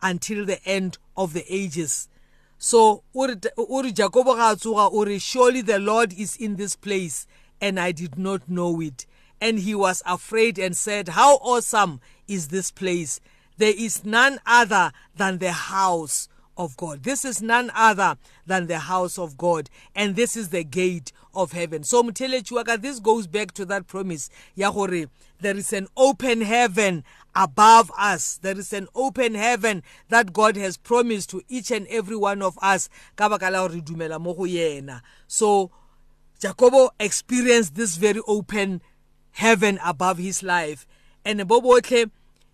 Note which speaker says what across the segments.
Speaker 1: until the end of the ages so o re jakobo ga a tsoga o re surely the lord is in this place and i did not know it and he was afraid and said how awesome is this place there is none other than the house of God. This is none other than the house of God, and this is the gate of heaven. So Mutelechuaka, this goes back to that promise. Yahore, there is an open heaven above us. There is an open heaven that God has promised to each and every one of us. So Jacobo experienced this very open heaven above his life. And Bobotle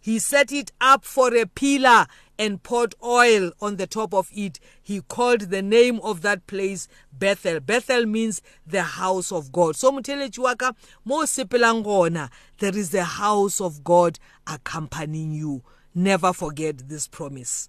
Speaker 1: He set it up for a pillar and poured oil on the top of it. He called the name of that place Bethel. Bethel means the house of God. So mutelechi waka mo sepelangona, there is the house of God accompanying you. Never forget this promise.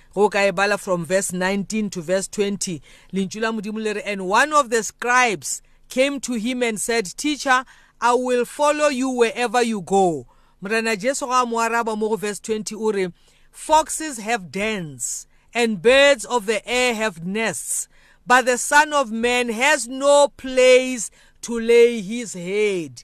Speaker 1: go ka e bala from verse 19 to verse 20 lentswe la modimo le re and one of the scribes came to him and said teacher i will follow you wherever you go morena jesu ga a mo araba mo go verse 20 o re Foxes have dens, and birds of the air have nests, but the Son of Man has no place to lay his head.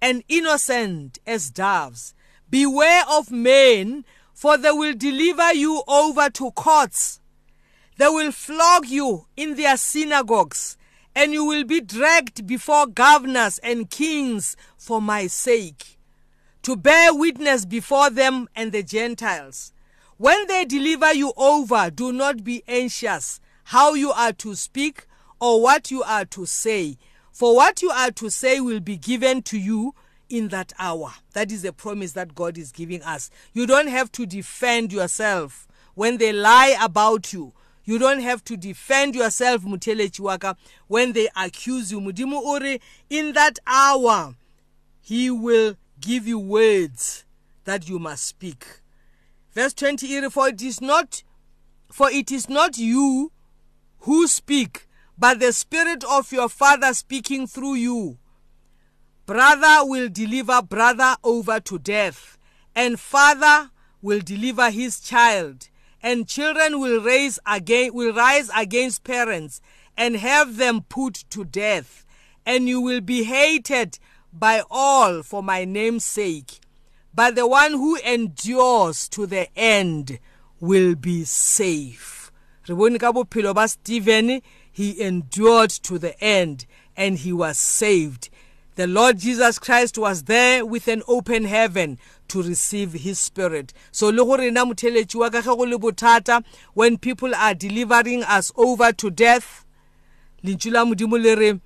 Speaker 1: and innocent as doves beware of men for they will deliver you over to courts they will flog you in their synagogues and you will be dragged before governors and kings for my sake to bear witness before them and the gentiles When they deliver you over, do not be anxious how you are to speak or what you are to say. For what you are to say will be given to you in that hour. That is a promise that God is giving us. You don't have to defend yourself when they lie about you. You don't have to defend yourself, Mutele Chiwaka, when they accuse you. Mudimu Uri, in that hour, He will give you words that you must speak. verse 20 iri for it is not for it is not you who speak but the spirit of your father speaking through you brother will deliver brother over to death and father will deliver his child and children will raise again will rise against parents and have them put to death and you will be hated by all for my name's sake but the one who endures to the end will be safe re bone ka bophelo ba Stephen he endured to the end and he was saved the Lord Jesus Christ was there with an open heaven to receive his spirit so le gore na motheletsi wa ka ge go le bothata when people are delivering us over to death lentšu la modimo le re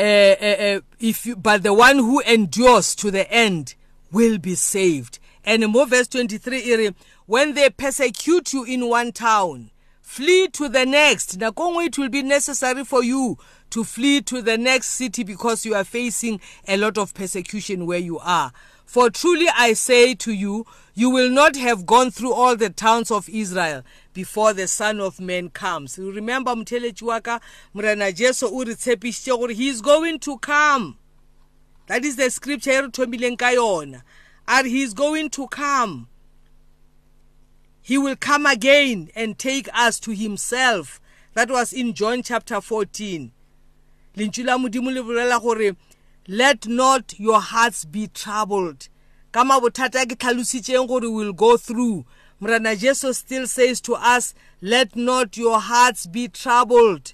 Speaker 1: uh, if you, but the one who endures to the end will be saved and mo verse 23 iri when they persecute you in one town flee to the next nakongwe it will be necessary for you to flee to the next city because you are facing a lot of persecution where you are for truly i say to you you will not have gone through all the towns of israel before the son of man comes remember motheletši wa ka morena jesu o re tshepišitše gore he is going to come that is the scripture e re thomileng ka yona are he is going to come he will come again and take us to himself that was in john chapter 14 lentšu la modimo le bolela gore let not your hearts be troubled ka mabothata ke tlhalositseng gore will go through Mrana Jesus still says to us, Let not your hearts be troubled.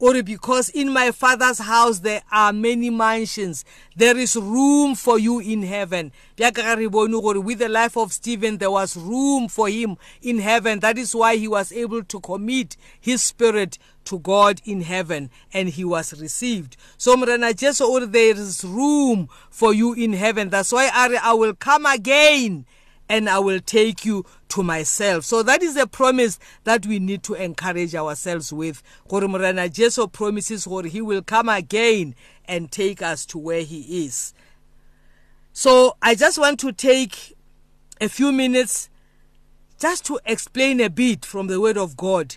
Speaker 1: Or because in my father's house there are many mansions, there is room for you in heaven. With the life of Stephen, there was room for him in heaven. That is why he was able to commit his spirit to God in heaven and he was received. So Mrana Jesu, there is room for you in heaven. That's why Ari, I will come again and I will take you to myself. So that is a promise that we need to encourage ourselves with. Gore Morena Jesu promises gore he will come again and take us to where he is. So I just want to take a few minutes just to explain a bit from the word of God.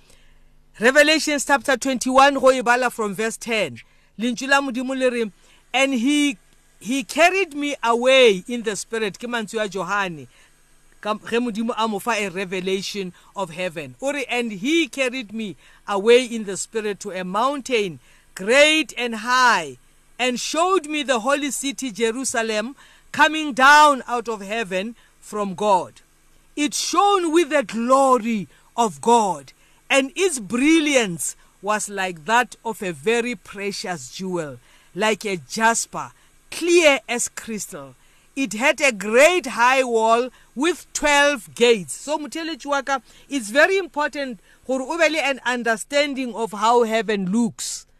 Speaker 1: revelations chapter 21 go e bala from verse 10 lentswe la modimo le re and he he carried me away in the spirit ke mantswe a johane ge modimo a mo fa a revelation of heaven o re and he carried me away in the spirit to a mountain great and high and showed me the holy city Jerusalem coming down out of heaven from God it shone with the glory of God and its brilliance was like that of a very precious jewel like a jasper clear as crystal it had a great high wall with 12 gates so motheletši wa ka it's very important gore o be le an understanding of how heaven looks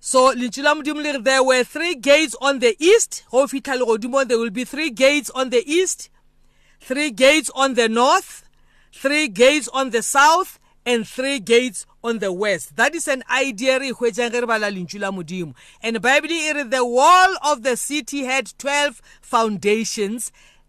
Speaker 1: So Linchila Mdimlir, there were three gates on the east. There will be three gates on the east, three gates on the north, three gates on the south, and three gates on the west. That is an idea re hwetjang re bala Linchula Modimo. And Bible it e the wall of the city had 12 foundations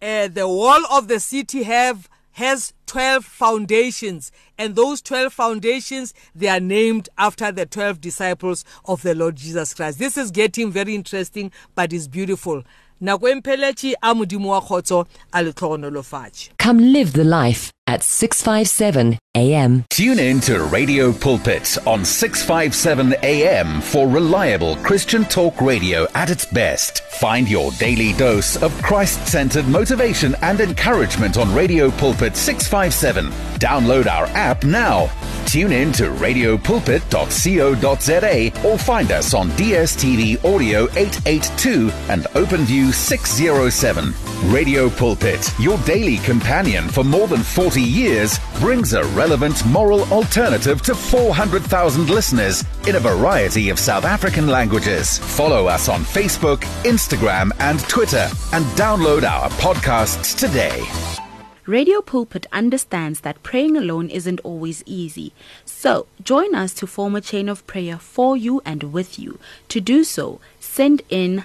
Speaker 1: eh, the wall of the city have has 12 foundations and those 12 foundations they are named after the 12 disciples of the Lord Jesus Christ. This is getting very interesting but it's beautiful. nako empheletše a modimo wa kgotso a letlhogonolofatše
Speaker 2: come live the life at 657 am
Speaker 3: tune in to radio pulpit on 657 am for reliable christian talk radio at its best find your daily dose of christ-centered motivation and encouragement on radio pulpit 657 download our app now Tune in to radiopulpit.co.za or find us on DSTV Audio 882 and OpenView 607. Radio Pulpit, your daily companion for more than 40 years, brings a relevant moral alternative to 400,000 listeners in a variety of South African languages. Follow us on Facebook, Instagram, and Twitter, and download our podcasts today.
Speaker 4: Radio Pulpit understands that praying alone isn't always easy. So, join us to form a chain of prayer for you and with you. To do so, send in